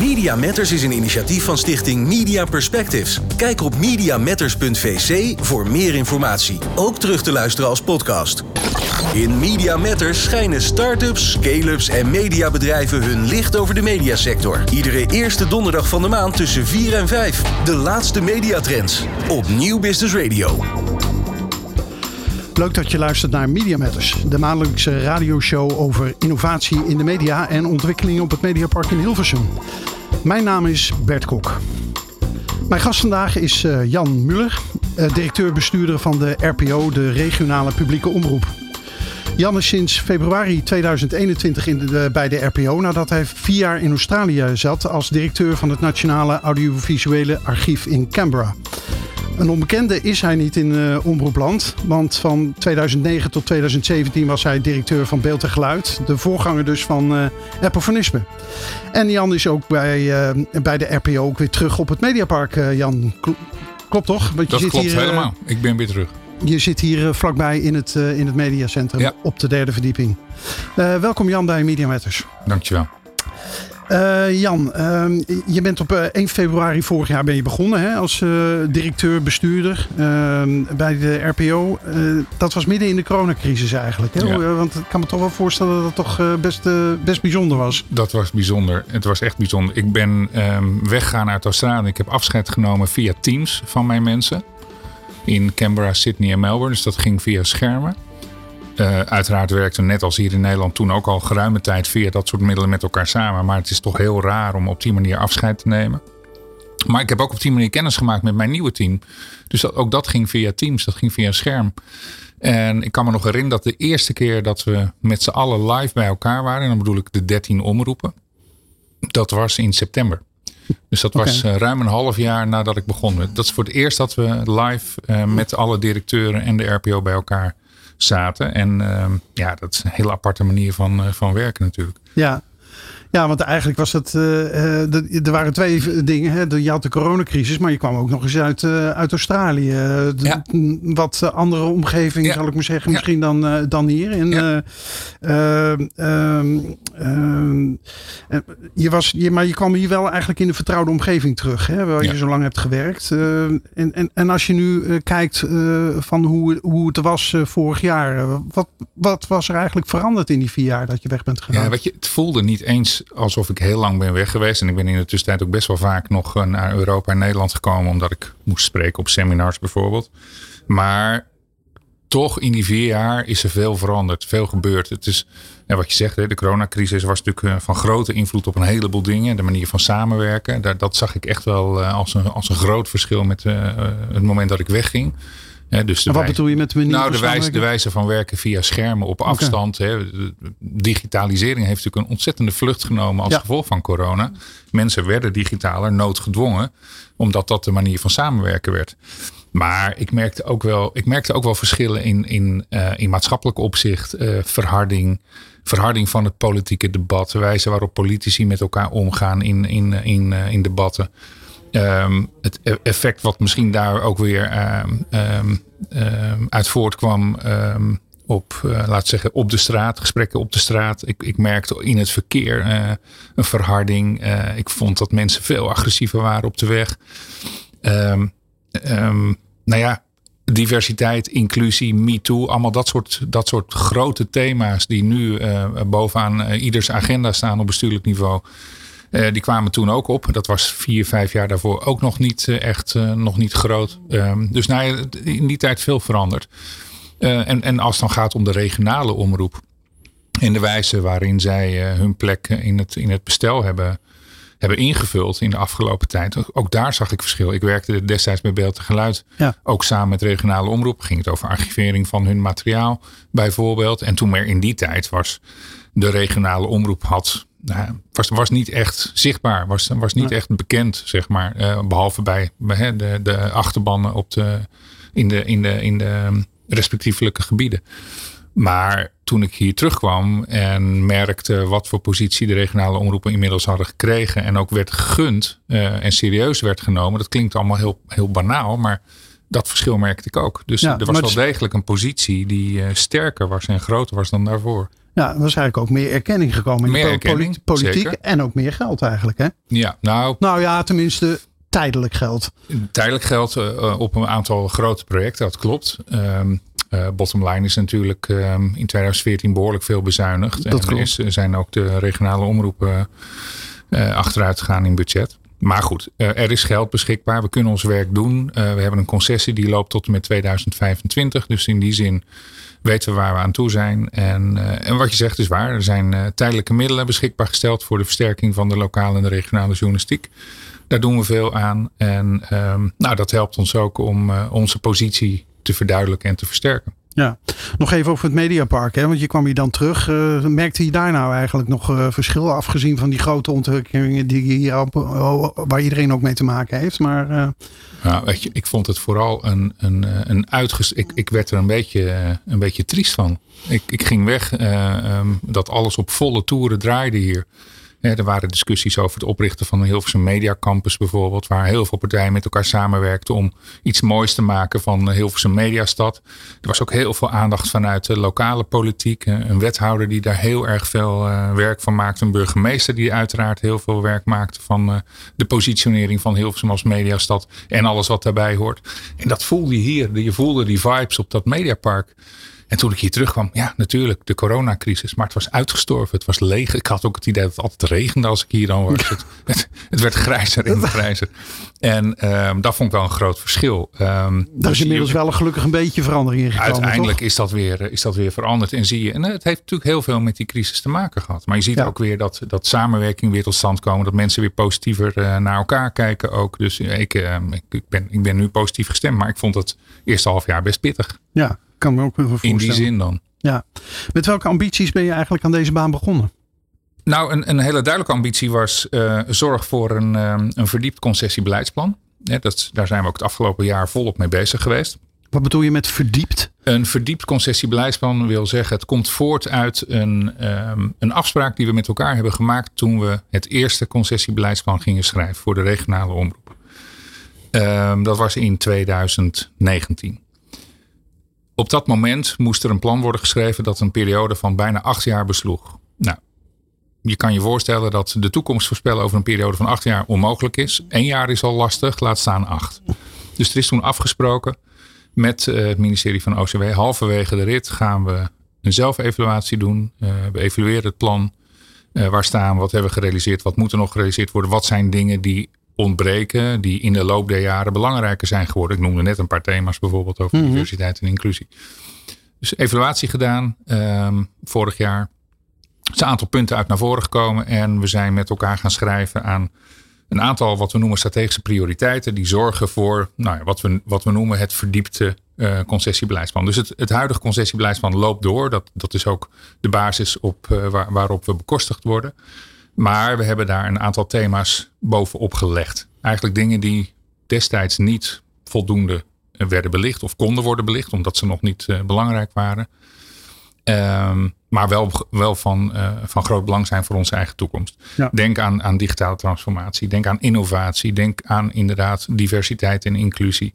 Media Matters is een initiatief van stichting Media Perspectives. Kijk op mediamatters.vc voor meer informatie. Ook terug te luisteren als podcast. In Media Matters schijnen start-ups, scale-ups en mediabedrijven hun licht over de mediasector. Iedere eerste donderdag van de maand tussen 4 en 5. De laatste mediatrends op Nieuw Business Radio. Leuk dat je luistert naar Media Matters, de maandelijkse radioshow over innovatie in de media en ontwikkelingen op het Mediapark in Hilversum. Mijn naam is Bert Kok. Mijn gast vandaag is eh, Jan Muller, uh, directeur-bestuurder van de RPO, de regionale publieke omroep. Jan is sinds februari 2021 in de, bij de RPO nadat hij vier jaar in Australië zat als directeur van het Nationale Audiovisuele Archief in Canberra. Een onbekende is hij niet in uh, Omroepland. Want van 2009 tot 2017 was hij directeur van Beeld en Geluid. De voorganger dus van uh. En Jan is ook bij, uh, bij de RPO ook weer terug op het Mediapark. Jan, klopt toch? Want je dat zit klopt hier, helemaal. Ik ben weer terug. Je zit hier vlakbij in het, in het mediacentrum ja. op de derde verdieping. welkom Jan bij Media Matters. Dankjewel. Uh, Jan, uh, je bent op uh, 1 februari vorig jaar ben je begonnen hè, als uh, directeur-bestuurder ehm, bij de RPO. Eh, dat was midden in de coronacrisis eigenlijk. Hè? Ja. Want ik kan me toch wel voorstellen dat het toch best, best bijzonder was. Dat was bijzonder. Het was echt bijzonder. Ik ben ehm, weggegaan uit Australië. Ik heb afscheid genomen via Teams van mijn mensen. In Canberra, Sydney en Melbourne. Dus dat ging via schermen. Uh, uiteraard werkten net als hier in Nederland toen ook al geruime tijd via dat soort middelen met elkaar samen. Maar het is toch heel raar om op die manier afscheid te nemen. Maar ik heb ook op die manier kennis gemaakt met mijn nieuwe team. Dus dat, ook dat ging via Teams, dat ging via een scherm. En ik kan me nog herinneren dat de eerste keer dat we met z'n allen live bij elkaar waren, en dan bedoel ik de 13 omroepen, dat was in september. Dus dat was okay. ruim een half jaar nadat ik begon. Dat is voor het eerst dat we live uh, met alle directeuren en de RPO bij elkaar zaten. En uh, ja, dat is een hele aparte manier van, uh, van werken natuurlijk. Ja, ja, want eigenlijk was het. Uh, er waren twee dingen. Hè. Je had de coronacrisis, maar je kwam ook nog eens uit, uh, uit Australië. Ja. Wat andere omgeving, ja. zal ik maar zeggen, misschien ja. dan, dan hier. En, ehm, je was, je, maar je kwam hier wel eigenlijk in de vertrouwde omgeving terug, hè, waar je zo lang hebt gewerkt. en, en, en als je nu kijkt van hoe, hoe het was vorig jaar, wat, wat was er eigenlijk veranderd in die vier jaar dat je weg bent gegaan? Ja, wat je, het voelde niet eens alsof ik heel lang ben weg geweest. En ik ben in de tussentijd ook best wel vaak nog eh, naar Europa en Nederland gekomen. Omdat ik moest spreken op seminars bijvoorbeeld. Maar toch in die vier jaar is er veel veranderd. Veel gebeurd. Het is, ja, wat je zegt, de coronacrisis was natuurlijk eh, van grote invloed op een heleboel dingen. De manier van samenwerken. Dat, zag ik echt wel eh, als een, als een groot verschil met het moment dat ik wegging. He, dus wat bedoel je met manier Nou, de wijze, de wijze van werken via schermen op afstand. He, digitalisering heeft natuurlijk een ontzettende vlucht genomen als ja. gevolg van corona. Mensen werden digitaler, noodgedwongen, omdat dat de manier van samenwerken werd. Maar ik merkte ook wel, ik merkte ook wel verschillen in, in, uh, in maatschappelijk opzicht, uh, verharding, verharding van het politieke debat, de wijze waarop politici met elkaar omgaan in, in, in, uh, in debatten. Um, het e-, effect wat misschien daar ook weer um, um, uit voortkwam op, uh, laat zeggen, op de straat, gesprekken op de straat. Ik, ik merkte in het verkeer uh, een verharding. Uh, ik vond dat mensen veel agressiever waren op de weg. nou ja, diversiteit, inclusie, MeToo, allemaal dat soort, dat soort grote thema's die nu bovenaan ieders agenda staan op bestuurlijk niveau. Uh, die kwamen toen ook op. Dat was vier, vijf jaar daarvoor ook nog niet uh, echt uh, nog niet groot. Um, dus nou, in die tijd veel veranderd. en, en als het dan gaat om de regionale omroep. En de wijze waarin zij hun plek in het, in het bestel hebben, hebben ingevuld in de afgelopen tijd. Ook daar zag ik verschil. Ik werkte destijds bij Beeld en Geluid. Ja. Ook samen met regionale omroep. Ging het over archivering van hun materiaal bijvoorbeeld. En toen meer in die tijd was de regionale omroep had nou, was, was niet echt zichtbaar, was, was niet echt bekend, zeg maar. Uh, behalve bij, bij de, de achterbannen op de, in, de, in, de, in de respectievelijke gebieden. Maar toen ik hier terugkwam en merkte wat voor positie de regionale omroepen inmiddels hadden gekregen en ook werd gegund uh, en serieus werd genomen, dat klinkt allemaal heel, heel banaal, maar dat verschil merkte ik ook. Dus ja, er was wel degelijk een positie die uh, sterker was en groter was dan daarvoor. Ja, er was eigenlijk ook meer erkenning gekomen in Meer de erkenning, politiek. zeker. En ook meer geld eigenlijk. Hè? Ja, nou, Nou ja, tenminste tijdelijk geld. tijdelijk geld eh, op een aantal grote projecten, dat klopt. Ehm eh, bottom line is natuurlijk ehm, in 2014 behoorlijk veel bezuinigd. Dat en klopt. is, zijn ook de regionale omroepen eh, achteruit gegaan in budget. Maar goed, eh, er is geld beschikbaar. We kunnen ons werk doen. Eh, we hebben een concessie die loopt tot en met 2025. Dus in die zin weten we waar we aan toe zijn. En, eh, en wat je zegt is waar. Er zijn eh, tijdelijke middelen beschikbaar gesteld voor de versterking van de lokale en de regionale journalistiek. Daar doen we veel aan. En ehm, nou, dat helpt ons ook om eh, onze positie te verduidelijken en te versterken. Ja, nog even over het Mediapark. Hè? Want je kwam hier dan terug. Eh, merkte je daar nou eigenlijk nog eh, verschil? Afgezien van die grote ontwikkelingen die hier oh, waar iedereen ook mee te maken heeft. Maar eh, Nou, weet je, ik vond het vooral een, een, eh, een uitges... Ik, ik werd er een beetje, eh, een beetje triest van. Ik, ik ging weg eh, ehm, dat alles op volle toeren draaide hier. Er waren discussies over het oprichten van een Hilversum Media Campus bijvoorbeeld. Waar heel veel partijen met elkaar samenwerkten om iets moois te maken van Hilversum Mediastad. Er was ook heel veel aandacht vanuit de lokale politiek. Eh, Een wethouder die daar heel erg veel eh, werk van maakte. Een burgemeester die uiteraard heel veel werk maakte van eh, de positionering van Hilversum als mediastad. En alles wat daarbij hoort. En dat voelde je hier. Je voelde die vibes op dat mediapark. En toen ik hier terugkwam, ja, natuurlijk, de coronacrisis. Maar het was uitgestorven. Het was leeg. Ik had ook het idee dat het altijd regende als ik hier dan was. Het, het, het werd grijzer en grijzer. En ehm, dat vond ik wel een groot verschil. Ehm, daar dus is je- inmiddels wel gelukkig een beetje verandering in gekomen. Uiteindelijk toch? is dat, weer, is dat weer veranderd. En zie je, en het heeft natuurlijk heel veel met die crisis te maken gehad. Maar je ziet Ja. ook weer dat, dat samenwerking weer tot stand komen. Dat mensen weer positiever eh, naar elkaar kijken ook. Dus ik, eh, ik, ik ben, ik ben nu positief gestemd. Maar ik vond het eerste half jaar best pittig. Ja, kan me ook voorstellen. In die zin dan. Ja. Met welke ambities ben je eigenlijk aan deze baan begonnen? Nou, een, een hele duidelijke ambitie was eh, zorg voor een, eh, een verdiept concessiebeleidsplan. Ja, dat, daar zijn we ook het afgelopen jaar volop mee bezig geweest. Wat bedoel je met verdiept? Een verdiept concessiebeleidsplan wil zeggen, het komt voort uit een, ehm, een afspraak die we met elkaar hebben gemaakt toen we het eerste concessiebeleidsplan gingen schrijven voor de regionale omroep. Ehm, dat was in 2019. Op dat moment moest er een plan worden geschreven dat een periode van bijna acht jaar besloeg. Nou, je kan je voorstellen dat de toekomst voorspellen over een periode van acht jaar onmogelijk is. Eén jaar is al lastig, laat staan acht. Dus er is toen afgesproken met eh, het ministerie van OCW. Halverwege de rit gaan we een zelfevaluatie doen. Eh, we evalueren het plan. Eh, waar staan we? Wat hebben we gerealiseerd? Wat moet er nog gerealiseerd worden? Wat zijn dingen die ontbreken, die in de loop der jaren belangrijker zijn geworden? Ik noemde net een paar thema's bijvoorbeeld over diversiteit en inclusie. Dus evaluatie gedaan ehm, vorig jaar. Er is een aantal punten uit naar voren gekomen en we zijn met elkaar gaan schrijven aan een aantal wat we noemen strategische prioriteiten. Die zorgen voor nou ja, wat, we, wat we noemen het verdiepte eh, concessiebeleidsplan. Dus het, het huidige concessiebeleidsplan loopt door. Dat, dat is ook de basis op, eh, waar, waarop we bekostigd worden. Maar we hebben daar een aantal thema's bovenop gelegd. Eigenlijk dingen die destijds niet voldoende eh, werden belicht of konden worden belicht, omdat ze nog niet eh, belangrijk waren. Ehm, maar wel, wel van, eh, van groot belang zijn voor onze eigen toekomst. Ja. Denk aan, aan digitale transformatie. Denk aan innovatie. Denk aan inderdaad diversiteit en inclusie.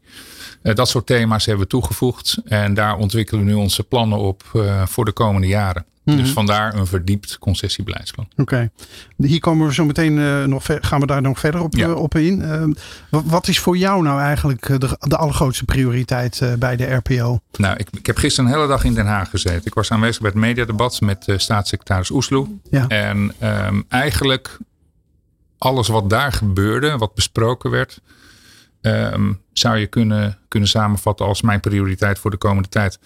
Dat soort thema's hebben we toegevoegd. En daar ontwikkelen we nu onze plannen op voor de komende jaren. Dus vandaar een verdiept concessiebeleidsplan. Oké. Hier komen we zo meteen eh, nog gaan we daar nog verder op, Ja. eh, op in. Eh, wat, wat is voor jou nou eigenlijk eh, de, de allergrootste prioriteit bij de RPO? Nou, ik, ik heb gisteren een hele dag in Den Haag gezeten. Ik was aanwezig bij het mediadebat met staatssecretaris Oesloe. Ja. En ehm, eigenlijk alles wat daar gebeurde, wat besproken werd, ehm, zou je kunnen, kunnen samenvatten als mijn prioriteit voor de komende tijd.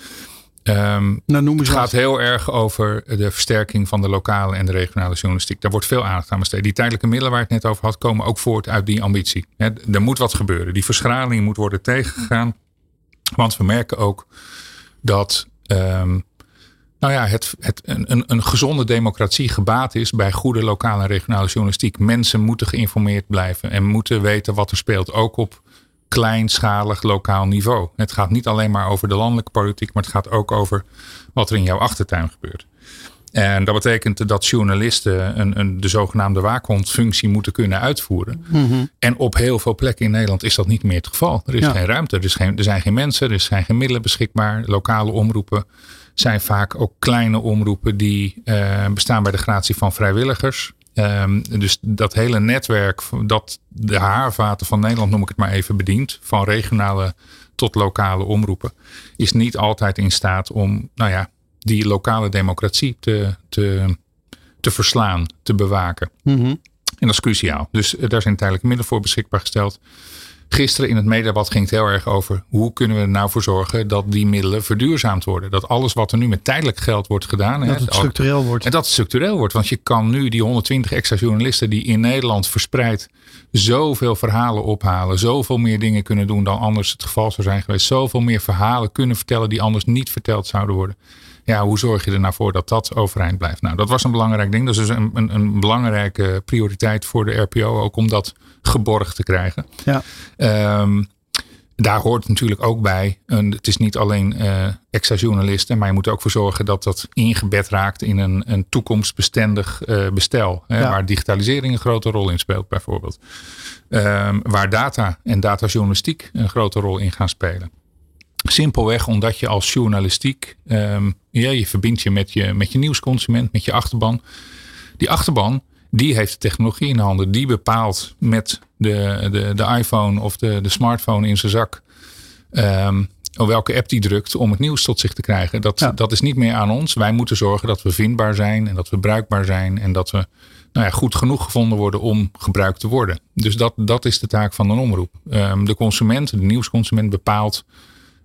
Ehm, Nou, noem het gaat heel erg over de versterking van de lokale en de regionale journalistiek. Daar wordt veel aandacht aan besteed. Die tijdelijke middelen waar ik het net over had, komen ook voort uit die ambitie. Er moet wat gebeuren. Die verschraling moet worden tegengegaan. Want we merken ook dat ehm, nou ja, het, het, een, een, een gezonde democratie gebaat is bij goede lokale en regionale journalistiek. Mensen moeten geïnformeerd blijven en moeten weten wat er speelt. Ook op kleinschalig lokaal niveau. Het gaat niet alleen maar over de landelijke politiek, maar het gaat ook over wat er in jouw achtertuin gebeurt. En dat betekent dat journalisten een, een, de zogenaamde waakhondfunctie moeten kunnen uitvoeren. En op heel veel plekken in Nederland is dat niet meer het geval. Er is Ja. geen ruimte, er, is geen, er zijn geen mensen, er zijn geen middelen beschikbaar. Lokale omroepen zijn vaak ook kleine omroepen die bestaan bij de gratie van vrijwilligers. Ehm, dus dat hele netwerk, dat de haarvaten van Nederland, noem ik het maar even, bedient. Van regionale tot lokale omroepen. Is niet altijd in staat om, nou ja, die lokale democratie te, te, te verslaan, te bewaken. Mhm. En dat is cruciaal. Dus eh, daar zijn tijdelijke middelen voor beschikbaar gesteld. Gisteren in het mediabad ging het heel erg over hoe kunnen we er nou voor zorgen dat die middelen verduurzaamd worden. Dat alles wat er nu met tijdelijk geld wordt gedaan. Dat het structureel wordt. En dat het structureel wordt. Want je kan nu die 120 extra journalisten die in Nederland verspreid zoveel verhalen ophalen. Zoveel meer dingen kunnen doen dan anders het geval zou zijn geweest. Zoveel meer verhalen kunnen vertellen die anders niet verteld zouden worden ja, hoe zorg je er nou voor dat dat overeind blijft? Nou, dat was een belangrijk ding. Dat is dus een, een, een belangrijke prioriteit voor de RPO, ook om dat geborgd te krijgen. Ja. Um, daar hoort natuurlijk ook bij, een, het is niet alleen uh, extra journalisten, maar je moet er ook voor zorgen dat dat ingebed raakt in een, een toekomstbestendig uh, bestel. Hè, Waar digitalisering een grote rol in speelt, bijvoorbeeld. Um, waar data en datajournalistiek een grote rol in gaan spelen. Simpelweg omdat je als journalistiek, um, ja, je verbindt je met, je met je nieuwsconsument, met je achterban. Die achterban, die heeft de technologie in handen. Die bepaalt met de, de, de iPhone of de, de smartphone in zijn zak. Um, welke app die drukt om het nieuws tot zich te krijgen. Dat, dat is niet meer aan ons. Wij moeten zorgen dat we vindbaar zijn en dat we bruikbaar zijn. En dat we nou ja, goed genoeg gevonden worden om gebruikt te worden. Dus dat, dat is de taak van een omroep. Um, de consument, de nieuwsconsument bepaalt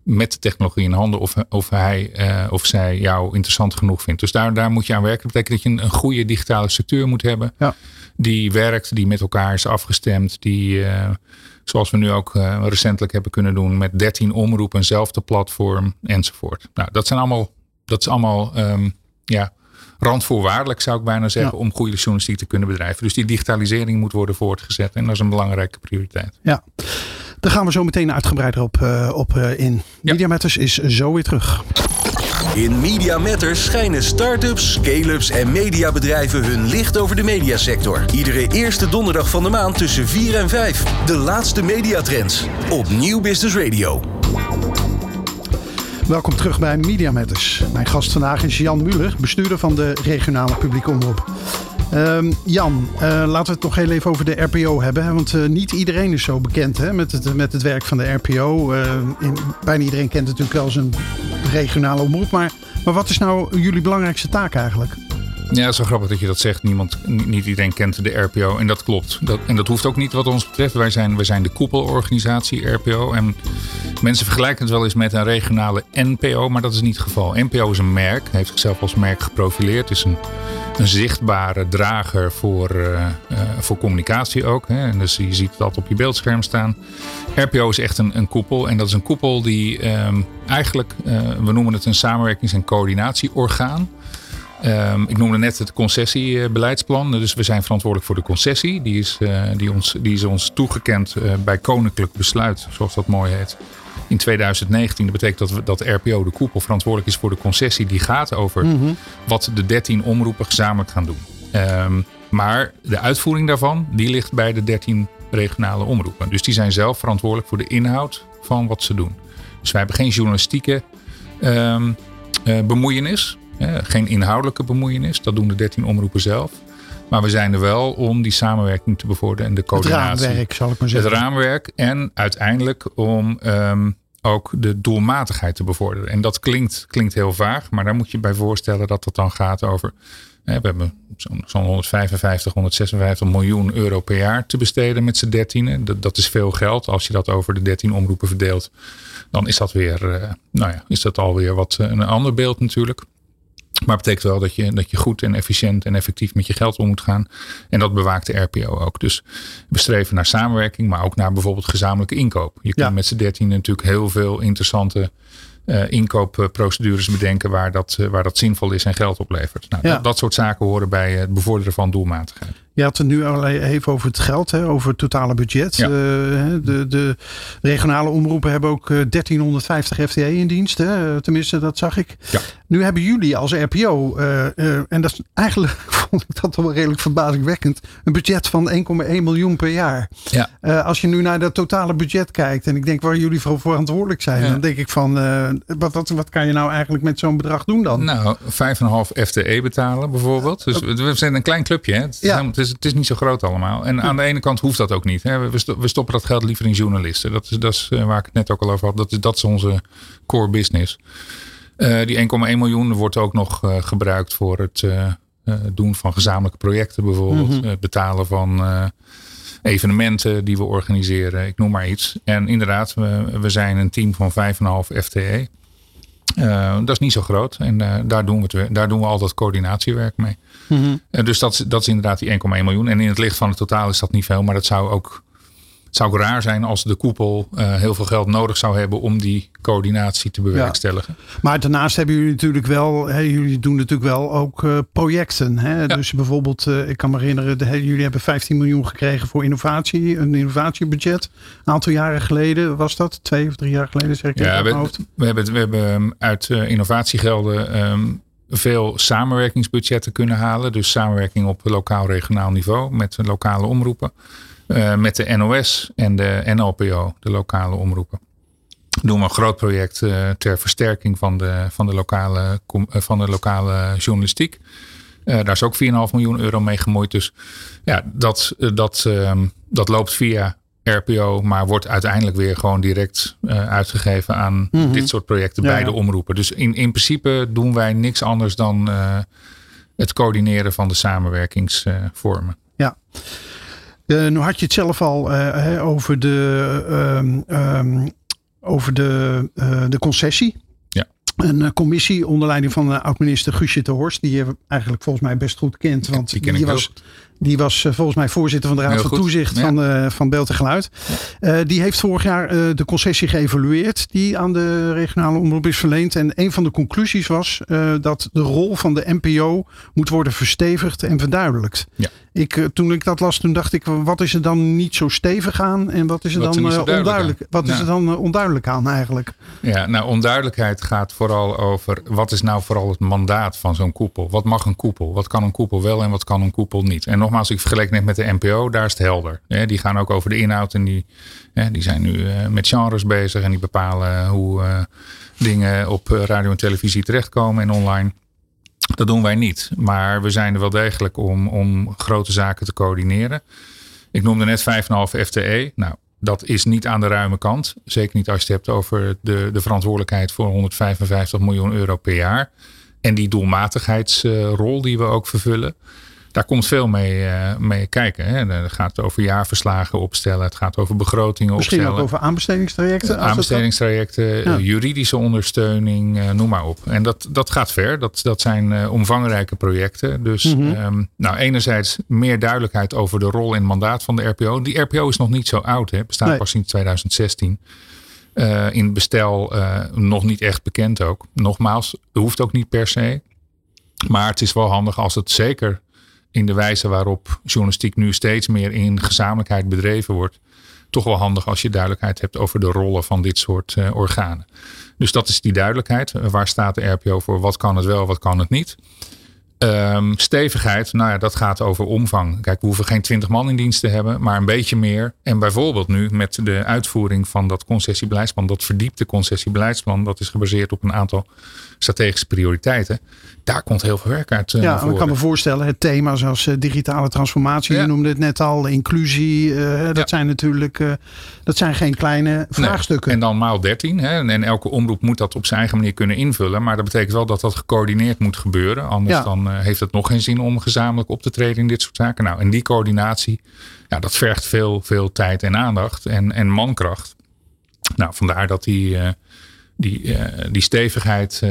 met de technologie in handen of, of hij uh, of zij jou interessant genoeg vindt. Dus daar, daar moet je aan werken. Dat betekent dat je een, een goede digitale structuur moet hebben. Ja. Die werkt, die met elkaar is afgestemd. Die, uh, zoals we nu ook uh, recentelijk hebben kunnen doen, met 13 omroepen, eenzelfde platform enzovoort. Nou, dat zijn allemaal, dat is allemaal um, ja, randvoorwaardelijk, zou ik bijna zeggen, om goede journalistiek te kunnen bedrijven. Dus die digitalisering moet worden voortgezet. En dat is een belangrijke prioriteit. Ja. Daar gaan we zo meteen uitgebreider op, uh, op uh, in. Ja. Media Matters is zo weer terug. In Media Matters schijnen start-ups, scale-ups en mediabedrijven hun licht over de mediasector. Iedere eerste donderdag van de maand tussen 4 en 5. De laatste mediatrends op Nieuw Business Radio. Welkom terug bij Media Matters. Mijn gast vandaag is Jan Muller, bestuurder van de regionale publieke omroep. Um, Jan, uh, laten we het nog heel even over de RPO hebben. Want uh, niet iedereen is zo bekend hè, met, het, met het werk van de RPO. Uh, eh, in, bijna iedereen kent natuurlijk wel zijn regionale omroep. Maar, maar wat is nou jullie belangrijkste taak eigenlijk? Ja, wel grappig dat je dat zegt. Niemand, niet iedereen kent de RPO. En dat klopt. Dat, en dat hoeft ook niet wat ons betreft. Wij zijn, wij zijn de koepelorganisatie RPO. En mensen vergelijken het wel eens met een regionale NPO. Maar dat is niet het geval. NPO is een merk. Heeft zichzelf als merk geprofileerd. is een, een zichtbare drager voor, uh, uh, voor communicatie ook. Hè. En dus je ziet dat op je beeldscherm staan. RPO is echt een, een koepel. En dat is een koepel die um, eigenlijk, uh, we noemen het een samenwerkings- en coördinatieorgaan. Um, ik noemde net het concessiebeleidsplan. Dus we zijn verantwoordelijk voor de concessie. Die is, die ons, die is ons toegekend bij koninklijk besluit, zoals dat mooi heet. In 2019. Dat betekent dat, we, dat RPO, de koepel, verantwoordelijk is voor de concessie. Die gaat over mm -hmm. wat de 13 omroepen gezamenlijk gaan doen. Um, maar de uitvoering daarvan, die ligt bij de 13 regionale omroepen. Dus die zijn zelf verantwoordelijk voor de inhoud van wat ze doen. Dus wij hebben geen journalistieke um, uh, bemoeienis geen inhoudelijke bemoeienis, dat doen de 13 omroepen zelf. Maar we zijn er wel om die samenwerking te bevorderen en de coördinatie. Het raamwerk, zal ik maar zeggen. Het raamwerk en uiteindelijk om um, ook de doelmatigheid te bevorderen. En dat klinkt, klinkt heel vaag, maar daar moet je bij voorstellen dat het dan gaat over. Hè, we hebben zo'n zo 155, 156 miljoen euro per jaar te besteden met z'n dertienen. Dat, dat is veel geld. Als je dat over de 13 omroepen verdeelt, dan is dat weer, uh, nou ja, is dat alweer wat een ander beeld natuurlijk. Maar het betekent wel dat je, dat je goed en efficiënt en effectief met je geld om moet gaan. En dat bewaakt de RPO ook. Dus we streven naar samenwerking, maar ook naar bijvoorbeeld gezamenlijke inkoop. Je kunt met z'n dertien natuurlijk heel veel interessante uh, inkoopprocedures bedenken waar dat, uh, waar dat zinvol is en geld oplevert. Nou, ja. dat, dat, soort zaken horen bij het bevorderen van doelmatigheid. Je had het nu al even over het geld, hè, over het totale budget. Ja. Uh, de, de, regionale omroepen hebben ook 1350 FTE in dienst. Hè? Tenminste, dat zag ik. Ja. Nu hebben jullie als RPO, uh, uh, en dat is eigenlijk vond ik dat wel redelijk verbazingwekkend, een budget van 1,1 miljoen per jaar. Ja. als je nu naar dat totale budget kijkt en ik denk waar jullie voor verantwoordelijk zijn, ja. dan denk ik van wat, wat, wat kan je nou eigenlijk met zo'n bedrag doen dan? Nou, 5,5 FTE betalen bijvoorbeeld. Dus we zijn een klein clubje. Hè? Het, ja. Is, het is niet zo groot allemaal. En aan de ene kant hoeft dat ook niet. Hè? We stoppen dat geld liever in journalisten. Dat is, dat is waar ik het net ook al over had. Dat is, dat is onze core business. Uh, die 1,1 miljoen wordt ook nog uh, gebruikt voor het uh, doen van gezamenlijke projecten bijvoorbeeld. Mhm. Het betalen van evenementen die we organiseren. Ik noem maar iets. En inderdaad, we, we zijn een team van 5,5 FTE. Uh, dat is niet zo groot en uh, daar, doen we het, daar doen we al dat coördinatiewerk mee. Uh, dus dat, dat is inderdaad die 1,1 miljoen. En in het licht van het totaal is dat niet veel, maar dat zou ook, zou ook raar zijn als de koepel heel veel geld nodig zou hebben om die coördinatie te bewerkstelligen. Ja. Maar daarnaast hebben jullie natuurlijk wel, hè, jullie doen natuurlijk wel ook uh, projecten. Hè? Ja. Dus bijvoorbeeld, uh, ik kan me herinneren, de, jullie hebben 15 miljoen gekregen voor innovatie, een innovatiebudget. Een aantal jaren geleden was dat, twee of drie jaar geleden zeg ik ja, we, we, hebben, we hebben uit uh, innovatiegelden um, veel samenwerkingsbudgetten kunnen halen. Dus samenwerking op lokaal-regionaal niveau met lokale omroepen. Uh, met de NOS en de NLPO, de lokale omroepen doen we een groot project uh, ter versterking van de, van de, lokale, van de lokale journalistiek. Uh, daar is ook 4,5 miljoen euro mee gemoeid. Dus ja, dat, dat, um, dat loopt via RPO, maar wordt uiteindelijk weer gewoon direct uh, uitgegeven aan Mhm. mm -hmm. dit soort projecten ja, bij de omroepen. Dus in, in principe doen wij niks anders dan het coördineren van de samenwerkingsvormen. Ja. Uh, nu had je het zelf al uh, over de, um, um, over de, uh, de concessie. Ja. Een commissie onder leiding van oud-minister Guusje de Horst. Die je eigenlijk volgens mij best goed kent. Want die, ken die ik was, die was uh, volgens mij voorzitter van de Raad Heel van goed. Toezicht Ja. van, uh, van Beeld en Geluid. Uh, die heeft vorig jaar uh, de concessie geëvalueerd die aan de regionale omroep is verleend. En een van de conclusies was dat de rol van de NPO moet worden verstevigd en verduidelijkt. Ja. Ik, toen ik dat las, toen dacht ik, wat is er dan niet zo stevig aan en wat is er Wat dan er onduidelijk? aan? Wat is er dan onduidelijk aan eigenlijk? Ja, nou onduidelijkheid gaat vooral over wat is nou vooral het mandaat van zo'n koepel? Wat mag een koepel? Wat kan een koepel wel en wat kan een koepel niet? En nogmaals, ik vergelijk net met de NPO, daar is het helder. Die gaan ook over de inhoud en die, die zijn nu eh, met genres bezig en die bepalen hoe eh, dingen op eh, radio en televisie terechtkomen en online. Dat doen wij niet. Maar we zijn er wel degelijk om, om grote zaken te coördineren. Ik noemde net 5,5 FTE. Nou, dat is niet aan de ruime kant. Zeker niet als je het hebt over de, de verantwoordelijkheid voor 155 miljoen euro per jaar. En die doelmatigheidsrol die we ook vervullen. Daar komt veel mee, uh, mee kijken. Hè. Het gaat over jaarverslagen opstellen. Het gaat over begrotingen Misschien opstellen. ook over aanbestedingstrajecten? Aanbestedingstrajecten, Ja. juridische ondersteuning, uh, noem maar op. En dat, dat gaat ver. Dat, dat zijn uh, omvangrijke projecten. Dus Mhm. um, nou, enerzijds meer duidelijkheid over de rol en mandaat van de RPO. Die RPO is nog niet zo oud. Hè. Bestaat Nee. pas sinds 2016. Uh, in bestel nog niet echt bekend ook. Nogmaals, hoeft ook niet per se. Maar het is wel handig als het zeker in de wijze waarop journalistiek nu steeds meer in gezamenlijkheid bedreven wordt. Toch wel handig als je duidelijkheid hebt over de rollen van dit soort uh, organen. Dus dat is die duidelijkheid. Waar staat de RPO voor? Wat kan het wel, wat kan het niet? Um, stevigheid, nou ja, dat gaat over omvang. Kijk, we hoeven geen 20 man in dienst te hebben, maar een beetje meer. En bijvoorbeeld nu met de uitvoering van dat concessiebeleidsplan, dat verdiepte concessiebeleidsplan, dat is gebaseerd op een aantal strategische prioriteiten. Daar komt heel veel werk uit. Uh, ja, ik kan me voorstellen, het thema zoals uh, digitale transformatie, Ja. je noemde het net al, inclusie, uh, dat Ja. zijn natuurlijk dat zijn geen kleine vraagstukken. Nee. En dan maal 13. Hè? En elke omroep moet dat op zijn eigen manier kunnen invullen. Maar dat betekent wel dat dat gecoördineerd moet gebeuren. Anders Ja. dan uh, heeft het nog geen zin om gezamenlijk op te treden in dit soort zaken. Nou, en die coördinatie, ja, dat vergt veel, veel tijd en aandacht en, en mankracht. Nou, vandaar dat die, uh, die, uh, die stevigheid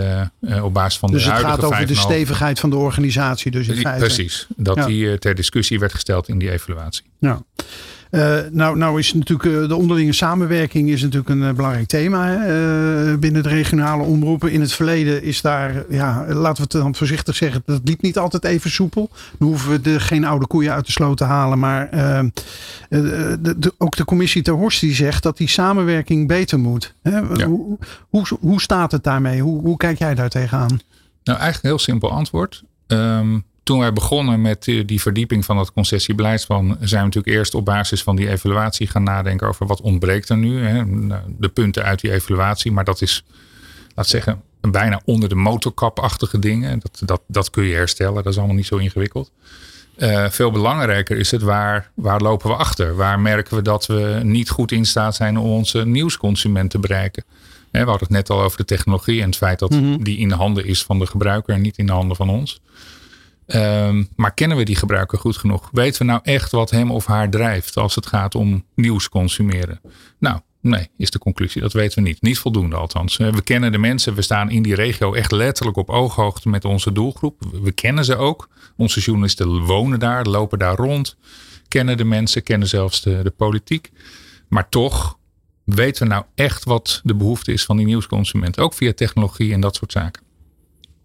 op basis van dus de het huidige gaat over de 5,5 stevigheid van de organisatie. Dus in Die- feite. Precies, dat Ja. die ter discussie werd gesteld in die evaluatie. Ja. Uh, nou, nou is natuurlijk uh, de onderlinge samenwerking is natuurlijk een uh, belangrijk thema hè, binnen de regionale omroepen. In het verleden is daar, ja, laten we het dan voorzichtig zeggen, dat liep niet altijd even soepel. Dan hoeven we de, geen oude koeien uit de sloot te halen. Maar de, de, ook de commissie ter Horst die zegt dat die samenwerking beter moet. Hè? Ja. Hoe, hoe, hoe, staat het daarmee? Hoe, hoe kijk jij daar tegenaan? Nou, eigenlijk een heel simpel antwoord. Um, toen wij begonnen met die verdieping van dat concessiebeleidsplan, zijn we natuurlijk eerst op basis van die evaluatie gaan nadenken over wat ontbreekt er nu. Hè? De punten uit die evaluatie, maar dat is, laat zeggen, bijna onder de motorkapachtige dingen. Dat, dat, dat kun je herstellen, dat is allemaal niet zo ingewikkeld. Uh, veel belangrijker is het waar, waar lopen we achter? Waar merken we dat we niet goed in staat zijn om onze nieuwsconsument te bereiken? we hadden het net al over de technologie en het feit dat mhm. die in de handen is van de gebruiker en niet in de handen van ons. Um, maar kennen we die gebruiker goed genoeg? Weten we nou echt wat hem of haar drijft als het gaat om nieuws consumeren? Nou, nee, is de conclusie. Dat weten we niet. Niet voldoende althans. We kennen de mensen. We staan in die regio echt letterlijk op ooghoogte met onze doelgroep. We kennen ze ook. Onze journalisten wonen daar, lopen daar rond. Kennen de mensen, kennen zelfs de, de politiek. Maar toch weten we nou echt wat de behoefte is van die nieuwsconsument. Ook via technologie en dat soort zaken.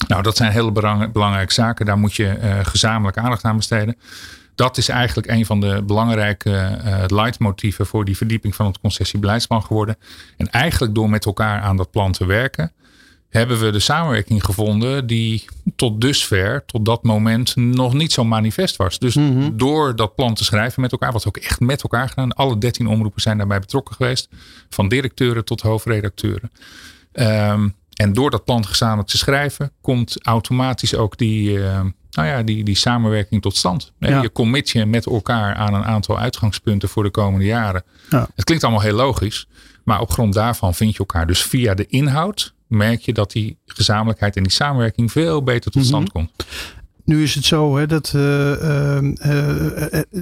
Nou, dat zijn hele belangrijke zaken. Daar moet je uh, gezamenlijk aandacht aan besteden. Dat is eigenlijk een van de belangrijke uh, leidmotieven voor die verdieping van het concessiebeleidsplan geworden. En eigenlijk door met elkaar aan dat plan te werken, hebben we de samenwerking gevonden die tot dusver, tot dat moment, nog niet zo manifest was. Dus mhm. door dat plan te schrijven met elkaar, wat ook echt met elkaar gedaan. Alle dertien omroepen zijn daarbij betrokken geweest. Van directeuren tot hoofdredacteuren. Um, en door dat plan gezamenlijk te schrijven, komt automatisch ook die, uh, nou ja, die, die samenwerking tot stand. Je commit je met elkaar aan een aantal uitgangspunten voor de komende jaren. Ja. Het klinkt allemaal heel logisch, maar op grond daarvan vind je elkaar. Dus via de inhoud merk je dat die gezamenlijkheid en die samenwerking veel beter tot stand mhm. komt. Nu is het zo hè, dat uh, uh,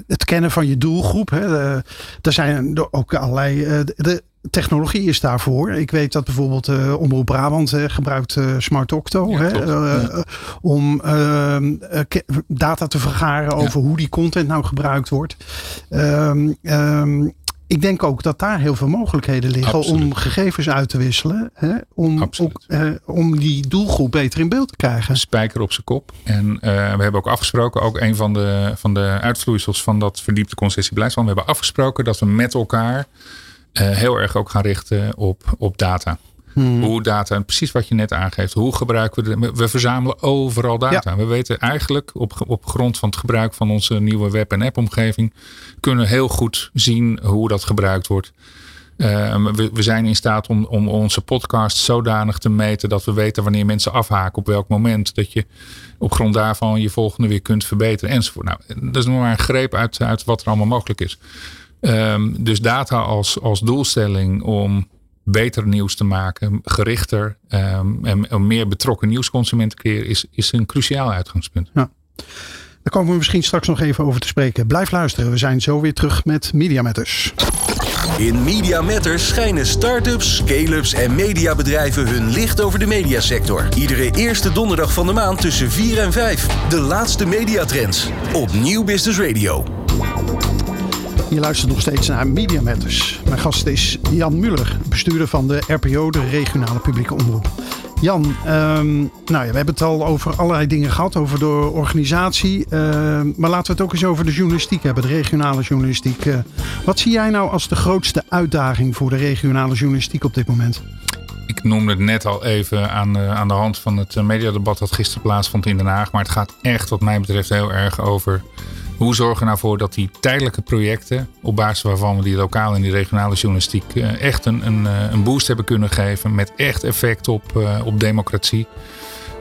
het kennen van je doelgroep. Hè, er zijn ook allerlei. de technologie is daarvoor. Ik weet dat bijvoorbeeld Omroep Brabant gebruikt Smart Octo. Ja, hè, om data te vergaren over hoe die content nou gebruikt wordt. Um, ik denk ook dat daar heel veel mogelijkheden liggen om gegevens uit te wisselen. Hè, om, ook, eh, om die doelgroep beter in beeld te krijgen. Spijker op zijn kop. En uh, we hebben ook afgesproken, ook een van de, van de uitvloeisels van dat verdiepte concessiebeleidsplan. We hebben afgesproken dat we met elkaar uh, heel erg ook gaan richten op, op data. Hmm. Hoe data, en precies wat je net aangeeft, hoe gebruiken we de, We verzamelen overal data. We weten eigenlijk op, op grond van het gebruik van onze nieuwe web- en app-omgeving, kunnen we heel goed zien hoe dat gebruikt wordt. Uh, we, we, zijn in staat om, om onze podcast zodanig te meten dat we weten wanneer mensen afhaken, op welk moment. Dat je op grond daarvan je volgende weer kunt verbeteren enzovoort. Nou, dat is nog maar een greep uit, uit wat er allemaal mogelijk is. Um, dus data als, als doelstelling om beter nieuws te maken, gerichter um, en een meer betrokken nieuwsconsument te creëren, is, is een cruciaal uitgangspunt. Ja. Daar komen we misschien straks nog even over te spreken. Blijf luisteren, we zijn zo weer terug met Media Matters. In Media Matters schijnen start-ups, scale-ups en mediabedrijven hun licht over de mediasector. Iedere eerste donderdag van de maand tussen 4 en 5. De laatste mediatrends op Nieuw Business Radio. Je luistert nog steeds naar Media Matters. Mijn gast is Jan Muller, bestuurder van de RPO, de regionale publieke omroep. Jan, um, nou ja, we hebben het al over allerlei dingen gehad, over de organisatie. Uh, maar laten we het ook eens over de journalistiek hebben, de regionale journalistiek. Uh, wat zie jij nou als de grootste uitdaging voor de regionale journalistiek op dit moment? Ik noemde het net al even aan aan de hand van het mediadebat dat gisteren plaatsvond in Den Haag. Maar het gaat echt, wat mij betreft, heel erg over hoe zorgen we nou voor dat die tijdelijke projecten, op basis waarvan we die lokale en die regionale journalistiek eh, echt een, een, eh, een boost hebben kunnen geven met echt effect op, eh, op democratie.